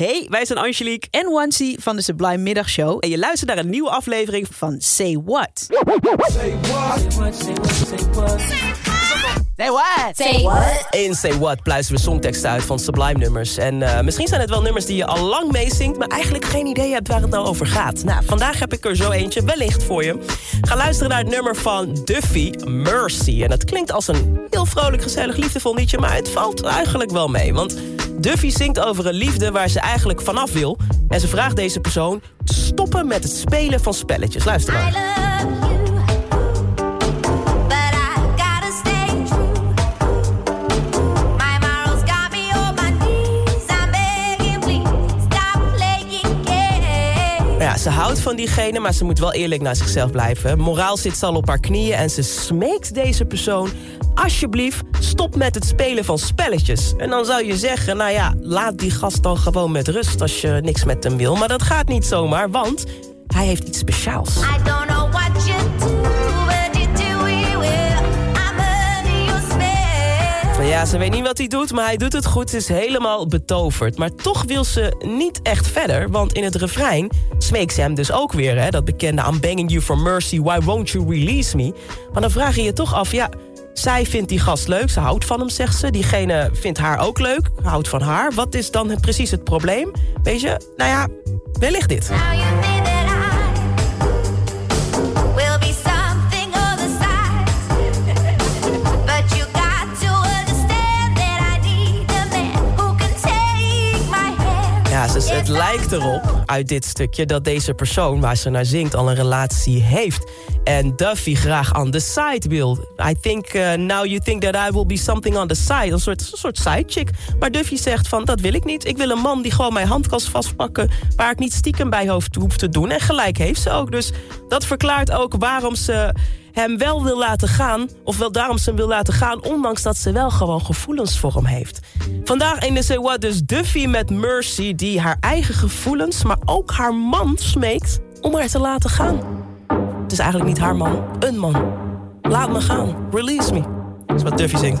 Hey, wij zijn Angelique en Wansi van de Sublime Middagshow. En je luistert naar een nieuwe aflevering van Say What. Say what? Say what? Say what? In Say What pluizen we songteksten uit van Sublime nummers. En uh, misschien zijn het wel nummers die je al lang meezingt... maar eigenlijk geen idee hebt waar het nou over gaat. Nou, vandaag heb ik er zo eentje wellicht voor je. Ga luisteren naar het nummer van Duffy, Mercy. En het klinkt als een heel vrolijk, gezellig, liefdevol liedje... maar het valt eigenlijk wel mee, want... Duffy zingt over een liefde waar ze eigenlijk vanaf wil. En ze vraagt deze persoon te stoppen met het spelen van spelletjes. Luister maar. Ze houdt van diegene, maar ze moet wel eerlijk naar zichzelf blijven. Moraal zit ze al op haar knieën en ze smeekt deze persoon... alsjeblieft, stop met het spelen van spelletjes. En dan zou je zeggen, nou ja, laat die gast dan gewoon met rust... als je niks met hem wil. Maar dat gaat niet zomaar, want hij heeft iets speciaals. Ja, ze weet niet wat hij doet, maar hij doet het goed. Ze is helemaal betoverd. Maar toch wil ze niet echt verder, want in het refrein smeekt ze hem dus ook weer. Hè, dat bekende I'm begging you for mercy, why won't you release me? Maar dan vraag je je toch af, ja, zij vindt die gast leuk, ze houdt van hem, zegt ze. Diegene vindt haar ook leuk, houdt van haar. Wat is dan precies het probleem? Weet je, nou ja, wellicht dit. Dus het lijkt erop uit dit stukje dat deze persoon waar ze naar zingt al een relatie heeft. En Duffy graag on the side wil. I think uh, now you think that I will be something on the side. Een soort, een soort sidechick. Maar Duffy zegt van dat wil ik niet. Ik wil een man die gewoon mijn hand kan vastpakken. Waar ik niet stiekem bij hoef te doen. En gelijk heeft ze ook. Dus dat verklaart ook waarom ze hem wel wil laten gaan... of wel daarom ze hem wil laten gaan... ondanks dat ze wel gewoon gevoelens voor hem heeft. Vandaag in de What dus Duffy met Mercy... die haar eigen gevoelens, maar ook haar man smeekt... om haar te laten gaan. Het is eigenlijk niet haar man, een man. Laat me gaan, release me. Dat is wat Duffy zingt.